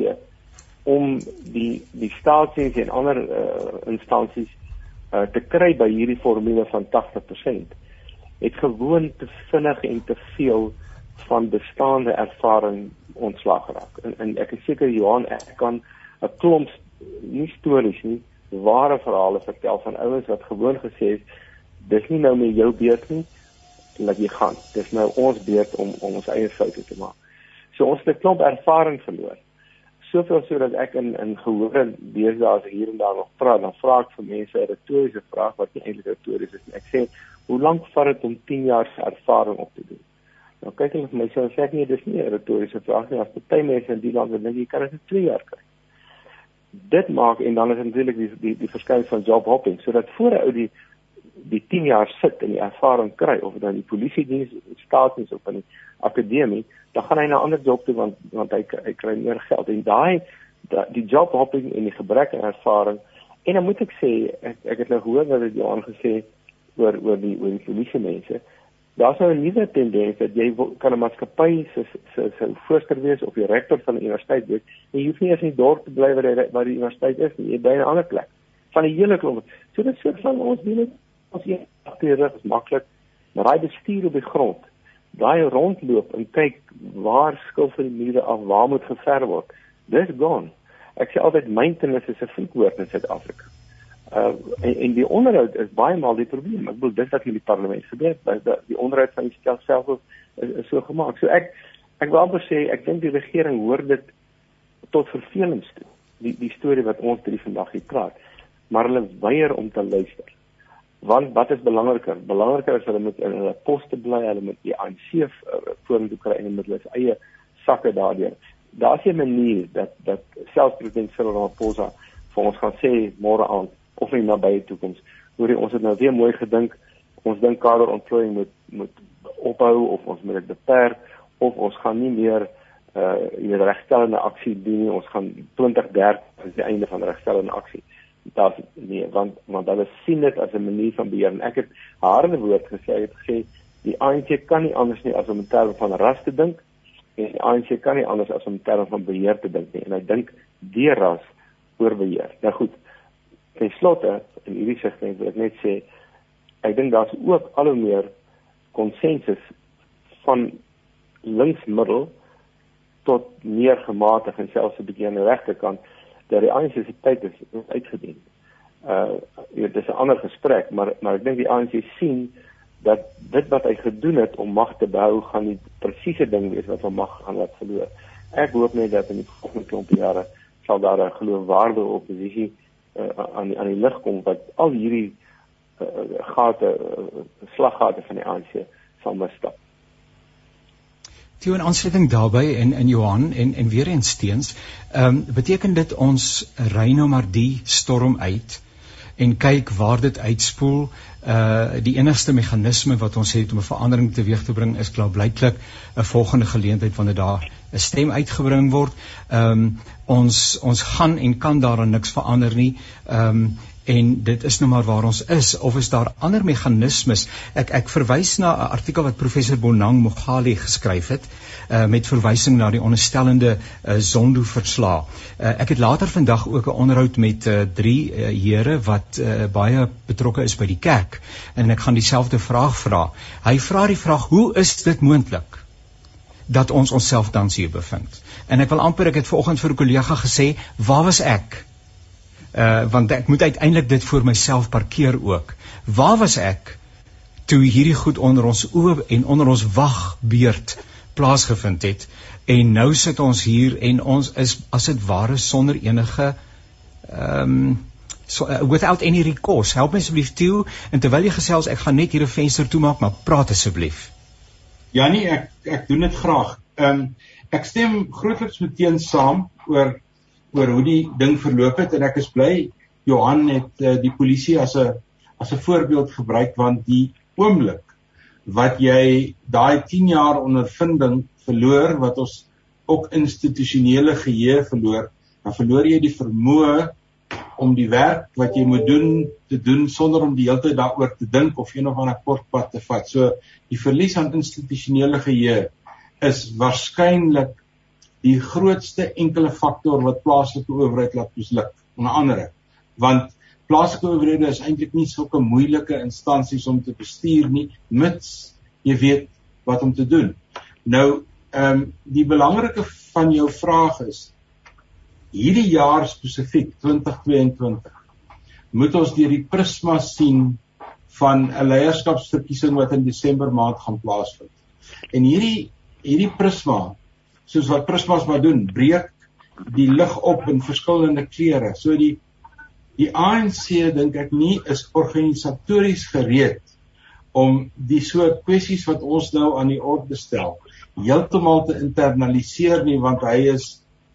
[SPEAKER 7] om die die staatsdiens en ander uh, instansies uh, te kry by hierdie formule van 80% het gewoon te vinnig en te veel van bestaande ervaring ontslag geraak. En, en ek is seker Johan ek kan 'n klomp nie stories nie ware verhale vertel van ouens wat gewoon gesê het dis nie nou meer jou beurt nie laat jy gaan. Dis nou ons beurt om om ons eie foute te maak. So ons het 'n klomp ervaring verloor soveel sodat ek in in gehoor deesdae as hier en daar nog praat dan vra ek vir mense 'n retoriese vraag wat nie eintlik retories is nie. Ek sê hoe lank vat dit om 10 jaar se ervaring op te doen? Nou kyk hulle vir my sê ek nee dis nie 'n retoriese vraag nie. As party mense in die land dink jy kan dit in 2 jaar kry. Dit maak en dan is natuurlik die die die verskil van job hopping sodat voor 'n ou die die 10 jaar sit en die ervaring kry of dan die polisie diens staatsdiens of in die akademie dan gaan hy na 'n ander job toe want want hy hy kry meer geld. En daai die job hopping en die gebrek aan ervaring en dan moet ek sê ek ek het nou gehoor wat dit Johan gesê oor oor die oor die polisie mense. Daar's nou 'n nuwe tendens dat jy kan 'n maatskappy se se se voorsteur wees of die rektor van 'n universiteit wees en jy hoef nie eens in die dorp te bly waar die waar die universiteit is nie jy bly in 'n ander plek. Van die hele klomp. So dit sê van ons doen ons jy agter is maklik maar daai bestuur op die grond daai rondloop en kyk waar skil vir die mure af waar moet geverf word dis gone ek sê altyd maintenance is 'n vriendwoord in Suid-Afrika uh en, en die onderhoud is baie maal die probleem. Ek bedoel dis wat in die parlement gebeur, dat die onderhoud van die stelsel is, is so gemaak. So ek ek wil amper sê ek dink die regering hoor dit tot vervelings toe. Die die storie wat ons drie vandag hier praat, maar hulle weier om te luister. Want wat is belangriker? Belangriker is hulle moet in hulle poste bly, hulle moet die ANC uh, vorentoe kry en hulle eie sakke daardeur. Daar's 'n manier dat dat selfs president Cyril Ramaphosa vir ons gaan sê môre aand of in nabye toekoms. Hoor jy ons het nou weer mooi gedink. Ons dink kaderontplooiing moet moet ophou of ons moet dit beperk of ons gaan nie meer uh in regstellende aksie doen nie. Ons gaan 2030 is die einde van regstellende aksie. Dit nee, want want hulle sien dit as 'n manier van beheer en ek het harde woord gesê, ek het gesê die ANC kan nie anders nie as om in terme van ras te dink en die ANC kan nie anders as om in terme van beheer te dink nie en hy dink die ras oor beheer. Nou goed, ten slotte in hierdie segment wil ek net sê ek dink daar's ook al hoe meer konsensus van linksmiddel tot meer gematig en selfs 'n bietjie aan die regterkant dat die ANC se tyd is uitgedien. Uh dit is 'n ander gesprek, maar maar ek dink die ANC sien dat dit wat hy gedoen het om mag te behou gaan die presiese ding wees wat hom mag gaan laat verloor. Ek hoop net dat in die volgende klomp jare sal daar 'n geloofwaardige oppositie uh, aan aan die lig kom wat al hierdie uh, gate uh, slaggate van die ANC sal misstap.
[SPEAKER 2] Toe in aansluiting daarbey en in Johan en en weer eens steens, ehm um, beteken dit ons ry nou maar die storm uit en kyk waar dit uitspoel. Uh die enigste meganisme wat ons het om 'n verandering teweeg te bring is klaarblyklik 'n volgende geleentheid wanneer daar 'n stem uitgebring word. Ehm um, ons ons gaan en kan daaraan niks verander nie. Ehm um, en dit is nou maar waar ons is. Of is daar ander meganismes? Ek ek verwys na 'n artikel wat professor Bonang Mogali geskryf het uh, met verwysing na die onderstellende uh, Zondo verslag uh, ek het later vandag ook 'n onderhoud met uh, drie uh, here wat uh, baie betrokke is by die kerk. En ek gaan dieselfde vraag vra hy vra die vraag hoe is dit moontlik dat ons onsself tans hier bevind? En ek wil amper ek het vanoggend vir 'n kollega gesê waar was ek uh want ek moet uiteindelik dit vir myself parkeer ook. Waar was ek toe hierdie goed onder ons oë en onder ons wagbeerd plaasgevind het en nou sit ons hier en ons is as dit ware sonder enige ehm um, so uh, without any recourse. Help my asseblief toe en terwyl jy gesels ek gaan net hier 'n venster toemaak maar praat asseblief.
[SPEAKER 5] Ja nee, ek ek doen dit graag. Ehm um, ek stem grootliks meteen saam oor oor hoe die ding verloop het en ek is bly Johan het uh, die polisie as 'n as 'n voorbeeld gebruik want die oomblik wat jy daai 10 jaar ondervinding verloor wat ons ook institusionele geheue verloor dan verloor jy die vermoë om die werk wat jy moet doen te doen sonder om die hele tyd daaroor te dink of een of ander kort pad te vat. So die verlies aan institusionele geheue is waarskynlik die grootste enkele faktor wat plaaslike owerheid laat misluk onder andere want plaaslike owerhede is eintlik nie sulke moeilike instansies om te bestuur nie mits jy weet wat om te doen. Nou ehm um, die belangrike van jou vraag is hierdie jaar spesifiek 2022 moet ons deur die prisma sien van 'n leierskapsverkiesing wat in Desember maand gaan plaasvind. En hierdie hierdie prisma soos wat Prismas maar doen, breek die lig op in verskillende kleure. So die die ANC dink ek nie is organisatories gereed om die soort kwessies wat ons nou aan die orde stel heeltemal te internaliseer nie want hy is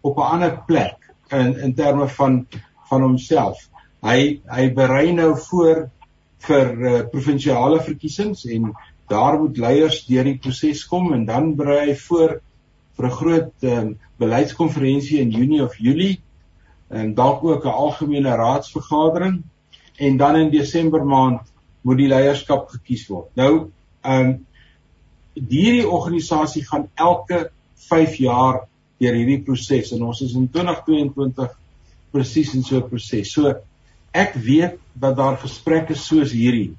[SPEAKER 5] op 'n ander plek in in terme van van homself. Hy hy berei nou voor vir uh, provinsiale verkiesings en daar moet leiers deur die proses kom en dan berei hy voor vir 'n groot um, beleidskonferensie in Junie of Julie en dalk ook 'n algemene raadsvergadering en dan in Desember maand moet die leierskap gekies word. Nou, ehm um, hierdie organisasie gaan elke 5 jaar deur hierdie proses en ons is in 2022 presies in so 'n proses. So ek weet dat daar gesprekke soos hierdie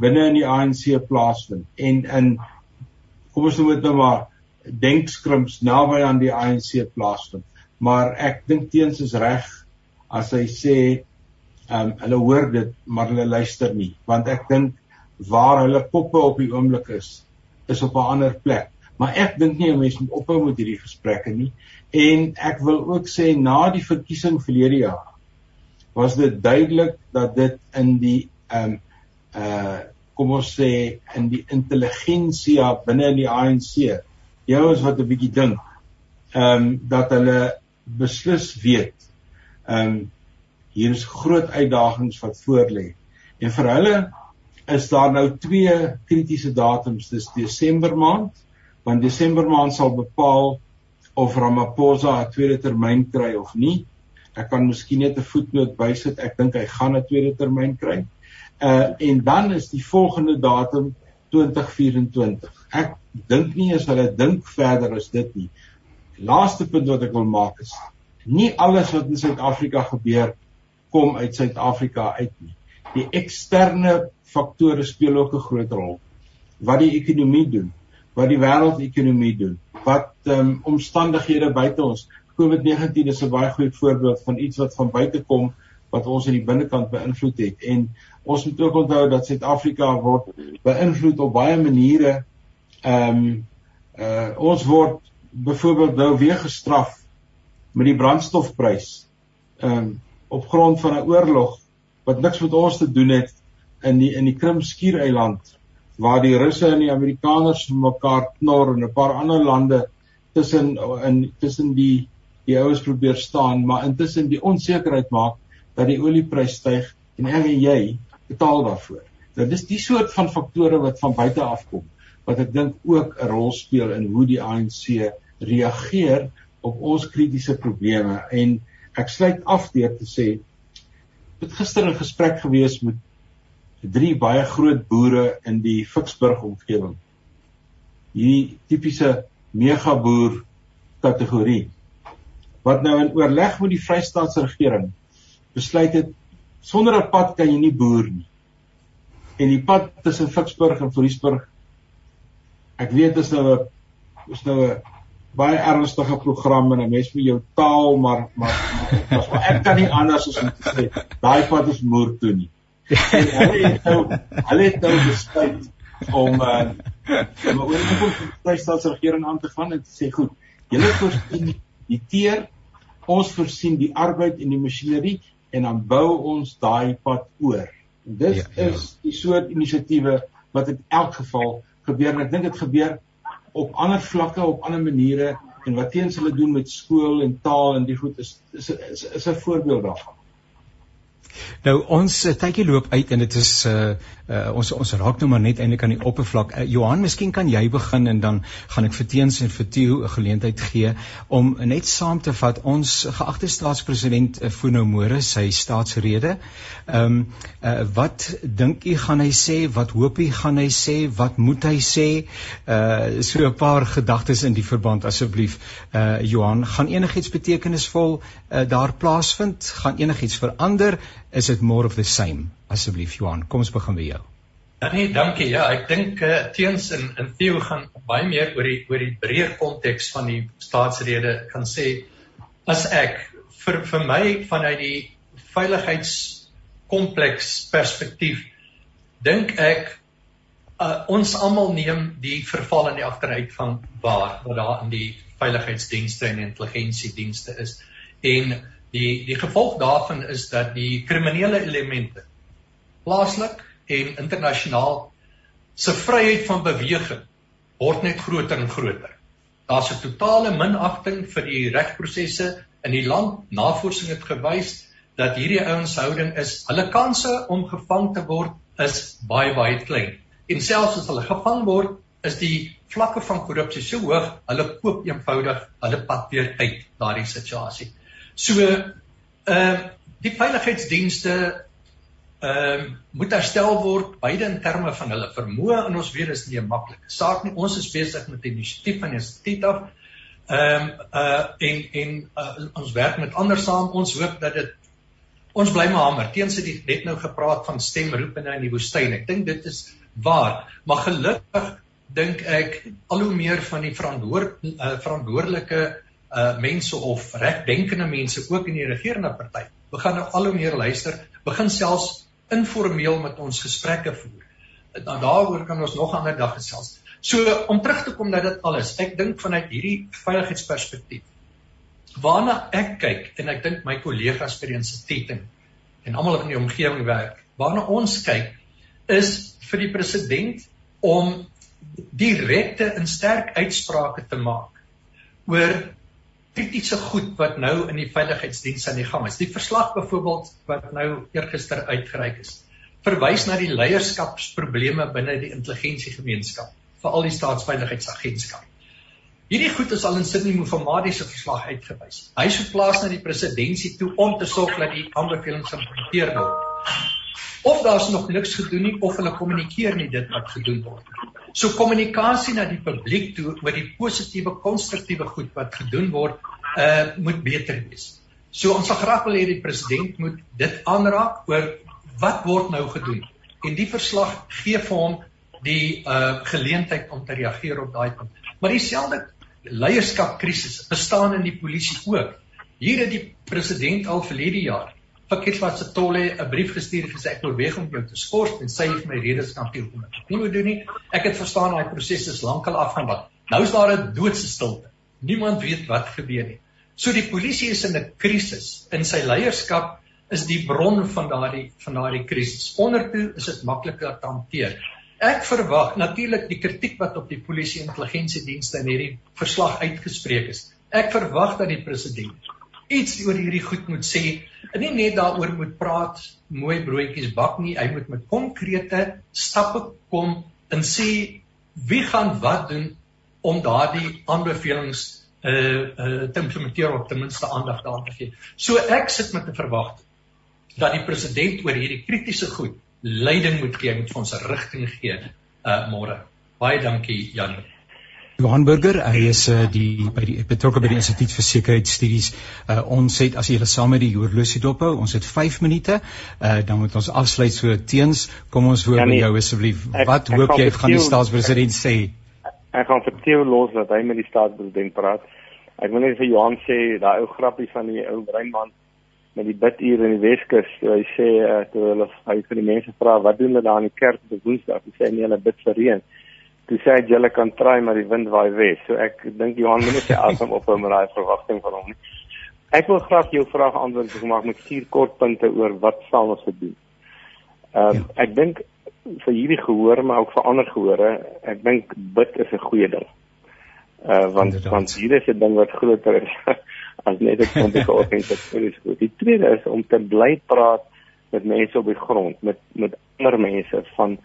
[SPEAKER 5] binne in die ANC plaasvind en in kom ons noem dit nou maar denkskrimps naby aan die ANC plaasvind. Maar ek dink teens is reg as hy sê ehm um, hulle hoor dit maar hulle luister nie want ek dink waar hulle koppe op die oomblik is is op 'n ander plek. Maar ek dink nie 'n mens moet ophou met hierdie gesprekke nie en ek wil ook sê na die verkiesing verlede jaar was dit duidelik dat dit in die ehm um, uh kom ons sê in die intelligensia binne in die ANC die ouens wat 'n bietjie dink ehm um, dat hulle beslis weet ehm um, hier is groot uitdagings wat voorlê. En vir hulle is daar nou twee kritiese datums. Dis Desember maand want Desember maand sal bepaal of Ramaphosa 'n tweede termyn kry of nie. Ek kan miskien net 'n voetnoot bysit. Ek dink hy gaan 'n tweede termyn kry. Uh en dan is die volgende datum 2024 ek dink nie as hulle dink verder as dit nie. Laaste punt wat ek wil maak is nie alles wat in Suid-Afrika gebeur kom uit Suid-Afrika uit nie. Die eksterne faktore speel ook 'n groot rol. Wat die ekonomie doen, wat die wêreldekonomie doen, wat um, omstandighede buite ons. COVID-19 is 'n baie goeie voorbeeld van iets wat van buite kom wat ons aan die binnekant beïnvloed het en ons moet ook onthou dat Suid-Afrika word beïnvloed op baie maniere Ehm um, uh ons word byvoorbeeld nou weer gestraf met die brandstofprys. Ehm um, op grond van 'n oorlog wat niks met ons te doen het in die in die Krimskiereiland waar die Russe en die Amerikaners mekaar knor en 'n paar ander lande tussen in tussen die die ouens probeer staan, maar intussen die onsekerheid maak dat die olieprys styg en ek en jy betaal daarvoor. Nou dis die soort van faktore wat van buite af kom wat ek dink ook 'n rol speel in hoe die ANC reageer op ons kritiese probleme en ek sluit af deur te sê het gister 'n gesprek gewees met drie baie groot boere in die Ficksburg omgewing. Hierdie tipiese megaboer kategorie wat nou in oorleg met die Vrystaatse regering besluit het sonder 'n pad kan jy nie boer nie. En die pad tussen Ficksburg en Voriesburg ek weet dit is nou 'n is nou 'n baie ernstige program en 'n mens met jou taal maar maar, maar, maar ek kan nie anders as om te sê daai pad is moer toe nie. En hulle het nou hulle het nou besluit om uh, om oor die kom die staatsregering aan te gaan en te sê goed, julle voorsien die teer, ons voorsien die arbeid en die masjinerie en dan bou ons daai pad oor. En dit ja, ja. is die soort inisiatiewe wat in elk geval gebeur en ek dink dit gebeur op ander vlakke op ander maniere en wat teens hulle doen met skool en taal en die goed is is is, is 'n voorbeeld daarvan.
[SPEAKER 2] Nou ons uh, tydjie loop uit en dit is uh, uh ons ons raak nou maar net eintlik aan die oppervlak. Uh, Johan, miskien kan jy begin en dan gaan ek vir Teens en vir Theo 'n geleentheid gee om net saam te vat ons geagte staatspresident uh, Funo More sy staatsrede. Ehm um, uh wat dink u gaan hy sê? Wat hoop u gaan hy sê? Wat moet hy sê? Uh so 'n paar gedagtes in die verband asseblief. Uh Johan, gaan enigiets betekenisvol uh, daar plaasvind? Gaan enigiets verander? Is dit more of the same? asseblief Johan, kom ons begin by jou.
[SPEAKER 4] Ja nee, dankie. Ja, ek dink uh, teens in in Theo gaan baie meer oor die oor die breër konteks van die staatsrede kan sê as ek vir vir my vanuit die veiligheidskompleks perspektief dink ek uh, ons almal neem die verval in die agteruit van waar wat daar in die veiligheidsdienste en intelligensiedienste is en die die gevolg daarvan is dat die kriminele elemente plaaslik en internasionaal se vryheid van beweging word net groter en groter. Daar's 'n totale minagting vir die regsprosesse in die land. Navorsing het gewys dat hierdie ouens houding is hulle kanse om gevang te word is baie baie klein. En selfs as hulle gevang word, is die vlakke van korrupsie so hoog, hulle koop eenvoudig hulle pad weer uit daardie situasie. So ehm uh, die veiligheidsdienste ehm uh, moet herstel word beide in terme van hulle vermoë en ons weet is nie 'n maklike saak nie. Ons is besig met 'n inisiatief van die instituut af. Ehm um, uh en en uh, ons werk met ander saam. Ons hoop dat dit ons bly maar hamer. Teens het jy net nou gepraat van stemroepende in die woestyn. Ek dink dit is waar, maar gelukkig dink ek al hoe meer van die verantwoord uh, verantwoordelike uh mense of regdenkende mense ook in die regerende party begin nou al hoe meer luister, begin selfs informeel met ons gesprekke voer. Dan daaroor kan ons nog 'n ander dag gesels. So om terug te kom na dit alles, ek dink vanuit hierdie veiligheidsperspektief waarna ek kyk en ek dink my kollegas by die instituut en, en almal in die omgewing werk, waarna ons kyk is vir die president om direkte en sterk uitsprake te maak oor kritiese goed wat nou in die veiligheidsdiens aan die gang is. Die verslag byvoorbeeld wat nou eergister uitgereik is, verwys na die leierskapsprobleme binne die intelligensiegemeenskap, veral die staatsveiligheidsagentskap. Hierdie goed is al in Sydney Mufamadi se verslag uitgewys. Hy sou plaas na die presidentskap toe om te sorg dat die aanbevelings geïmplementeer word. Of daar's nog niks gedoen nie of hulle kommunikeer nie dit wat gedoen word. So kommunikasie na die publiek toe oor die positiewe konstruktiewe goed wat gedoen word, uh moet beter wees. So ons sal graag wil hê die president moet dit aanraak oor wat word nou gedoen. En die verslag gee vir hom die uh geleentheid om te reageer op daai punt. Maar dieselfde leierskapkrisis bestaan in die polisie ook. Hier het die president al verlede jaar Fakitwa Setolle 'n brief gestuur gesê ek oorweeg om jou te skort en sy het my redes kan teel om dit nie moet doen nie. Ek het verstaan daai proses is lankal afgehandel. Nou is daar 'n doodse stilte. Niemand weet wat gebeur nie. So die polisie is in 'n krisis. In sy leierskap is die bron van daardie van daardie krisis. Ondertoe is dit makliker te hanteer. Ek verwag natuurlik die kritiek wat op die polisie intelligensiedienste in hierdie verslag uitgespreek is. Ek verwag dat die president iets oor hierdie goed moet sê. En nie net daaroor moet praat, mooi broodjies bak nie, hy moet met konkrete stappe kom en sê wie gaan wat doen om daardie aanbevelings uh uh te implementeer of ten minste aandag daaraan te gee. So ek sit met 'n verwagting dat die president oor hierdie kritiese goed leiding moet gee, moet vir ons 'n rigting gee uh môre. Baie dankie Jan.
[SPEAKER 2] Johan Burger, hy is uh, die by die betrokke by die Instituut vir Sekuriteitsstudies. Uh ons het as jy hulle saam met die horlosie dophou, ons het 5 minute. Uh dan moet ons afsluit so teens. Kom ons hoor by jou asseblief. Wat ek, hoop jy gaan die staatspresident sê?
[SPEAKER 7] Ek gaan vir Theo los dat hy met die staatspresident praat. Ek wil net vir Johan sê daai ou grappie van die ou breinman met die biduur in die Weskus. Hy sê uh, toe hulle hy vir die mense vra wat doen hulle daar in die kerk op Woensdag? Hy sê nee, hulle bid vir reën. Toe sê hy julle kan try maar die wind waai wes. So ek dink Johan moet net sy asem ophou met daai verwagting van hom nie. Ek wil graag jou vraag antwoord so maak met vier kort punte oor wat sal ons doen. Ehm um, ja. ek dink vir hierdie gehoor maar ook vir ander gehore, ek dink bid is 'n goeie ding. Uh want Inderdaad. want hier is 'n ding wat groter is as net 'n organisasies goed. Die tweede is om te bly praat met mense op die grond, met met ander mense van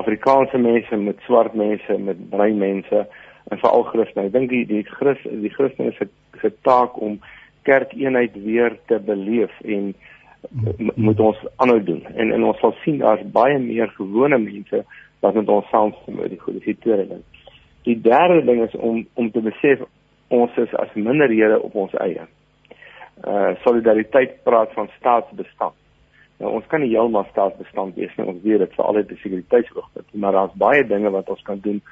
[SPEAKER 7] Afrikaanse mense, met swart mense, met bruin mense en veral Christene. Ek dink die die Christ die Christene se se taak om kerkeenheid weer te beleef en moet ons aanhou doen. En en ons sal sien daar's baie meer gewone mense wat met ons saamstem oor die goeie situasie. Die derde ding is om om te besef ons is as minderhede op ons eie. Uh solidariteit praat van staatsbestand. Nou ons kan nie heeltemal staatsbestand wees nie. Ons weet dit vir altyd die sekuriteitsoogpunt, maar daar's baie dinge wat ons kan doen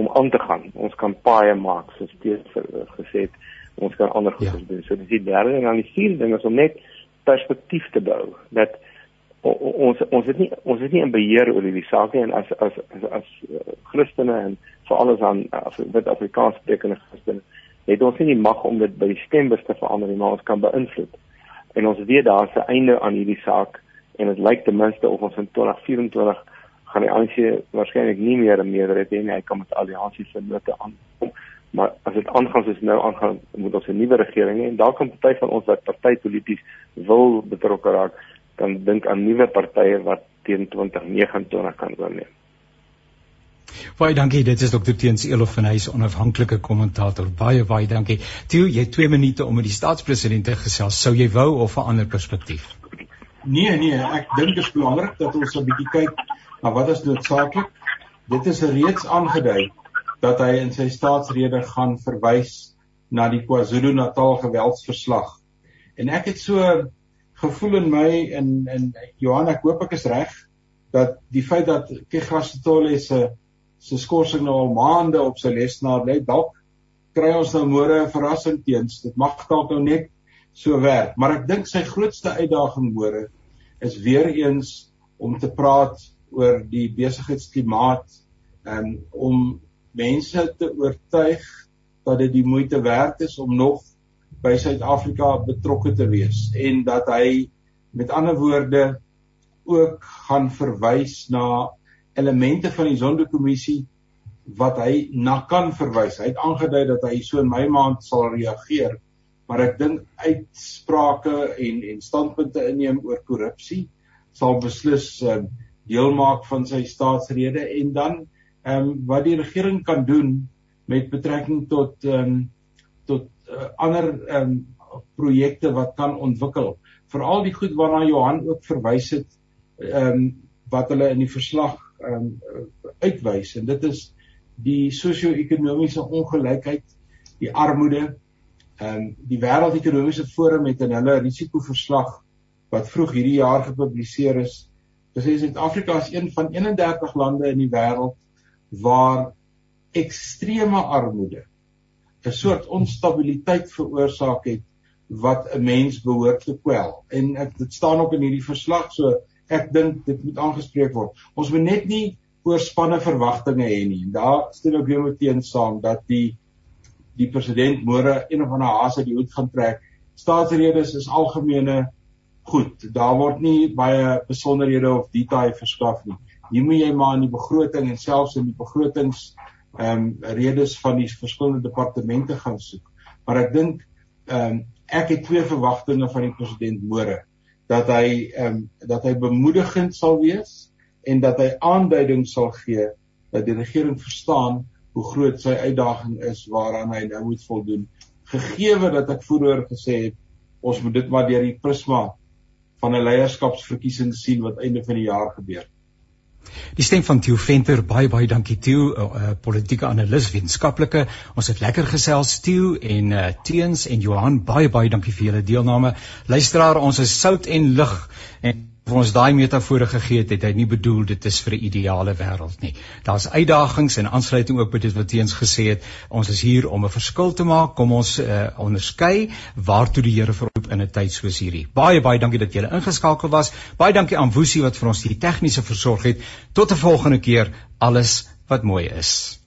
[SPEAKER 7] om aan te gaan. Ons kan paaie maak soos steeds uh, gesê het. Ons kan ander goed ja. doen. So dis die derde en dan die vierde ding is om net perspektief te bou dat ons ons het nie ons het nie in beheer oor hierdie saak nie en as as as, as uh, Christene en veral as aan as wit Afrikaans sprekende Christene het ons nie die mag om dit by die stembus te verander nie, maar ons kan beïnvloed. En ons weet daar's 'n einde aan hierdie saak en dit lyk ten minste of ons in 2024 gaan die ANC waarskynlik nie meer 'n meerderheid hê nie. Hy kan met alliansie se note aankom. Maar as dit aangaan soos nou aangaan, moet ons 'n nuwe regering hê en daar kan party van ons wat partypolities wil betrokke raak, kan dink aan nuwe partye wat teen 2029 kan oorneem.
[SPEAKER 2] Baie dankie. Dit is Dr. Teens Elof van Huys, onafhanklike kommentator. Baie baie dankie. Theo, jy het 2 minute om met die staatspresident te gesels. Sou jy wou of 'n ander perspektief?
[SPEAKER 5] Nee, nee, ek dink dit is belangrik dat ons 'n bietjie kyk na wat is noodsaaklik. Dit is reeds aangedui dat hy in sy staatsrede gaan verwys na die KwaZulu-Natal geweldsverslag. En ek het so gevoel in my en en Johan, ek hoop ek is reg dat die feit dat Kegasitole se se skorsing nou al maande op sy lesenaar lê dalk kry ons nou môre 'n verrassing teens dit mag dalk nou net so werk maar ek dink sy grootste uitdaging môre is weer eens om te praat oor die besigheidsklimaat um, om mense te oortuig dat dit die moeite werd is om nog by Suid-Afrika betrokke te wees en dat hy met ander woorde ook gaan verwys na elemente van die Sonderkommissie wat hy na kan verwys. Hy het aangedui dat hy so in my maand sal reageer, maar ek dink uitsprake en en standpunte inneem oor korrupsie sal beslis um, deel maak van sy staatsrede en dan ehm um, wat die regering kan doen met betrekking tot ehm um, tot uh, ander ehm um, projekte wat kan ontwikkel. Veral die goed waarna Johan ook verwys het ehm um, wat hulle in die verslag um, uitwys en dit is die sosio-ekonomiese ongelykheid, die armoede. Ehm um, die wêreldekonomiese forum het in hulle risikoverslag wat vroeg hierdie jaar gepubliseer is, gesê Suid-Afrika is een van 31 lande in die wêreld waar ekstreme armoede 'n soort onstabiliteit veroorsaak het wat 'n mens behoort te kwel. En ek dit staan ook in hierdie verslag so ek dink dit moet aangespreek word. Ons moet net nie oorspanne verwagtinge hê nie. Daar stel ek weer meteen saam dat die die president môre een of ander haas uit die hoed gaan trek. Staatsredes is algemene goed. Daar word nie baie besonderhede of detail verskaf nie. hier moet jy maar in die begroting en selfs in die begrotings ehm um, redes van die verskillende departemente gaan soek. Maar ek dink ehm um, ek het twee verwagtinge van die president môre dat hy ehm um, dat hy bemoedigend sal wees en dat hy aanduiding sal gee dat die regering verstaan hoe groot sy uitdaging is waaraan hy nou moet voldoen. Gegeewe dat ek vroeër gesê het ons moet dit maar deur die prisma van 'n leierskapsverkiesing sien wat einde van die jaar gebeur.
[SPEAKER 2] Die stem van Theo Venter, baie baie dankie Theo, 'n uh, uh, politieke analis, wetenskaplike. Ons het lekker gesels Theo en uh, Teens en Johan, baie baie dankie vir julle deelname. Luisteraar, ons is sout en lig en vir ons daai metafore gegee het, het hy nie bedoel dit is vir 'n ideale wêreld nie. Daar's uitdagings en aansluiting ook by dit wat Teens gesê het. Ons is hier om 'n verskil te maak. Kom ons uh, onderskei waartoe die Here verroep in 'n tyd soos hierdie. Baie baie dankie dat julle ingeskakel was. Baie dankie aan Woesie wat vir ons die tegniese versorg het. Tot 'n volgende keer. Alles wat mooi is.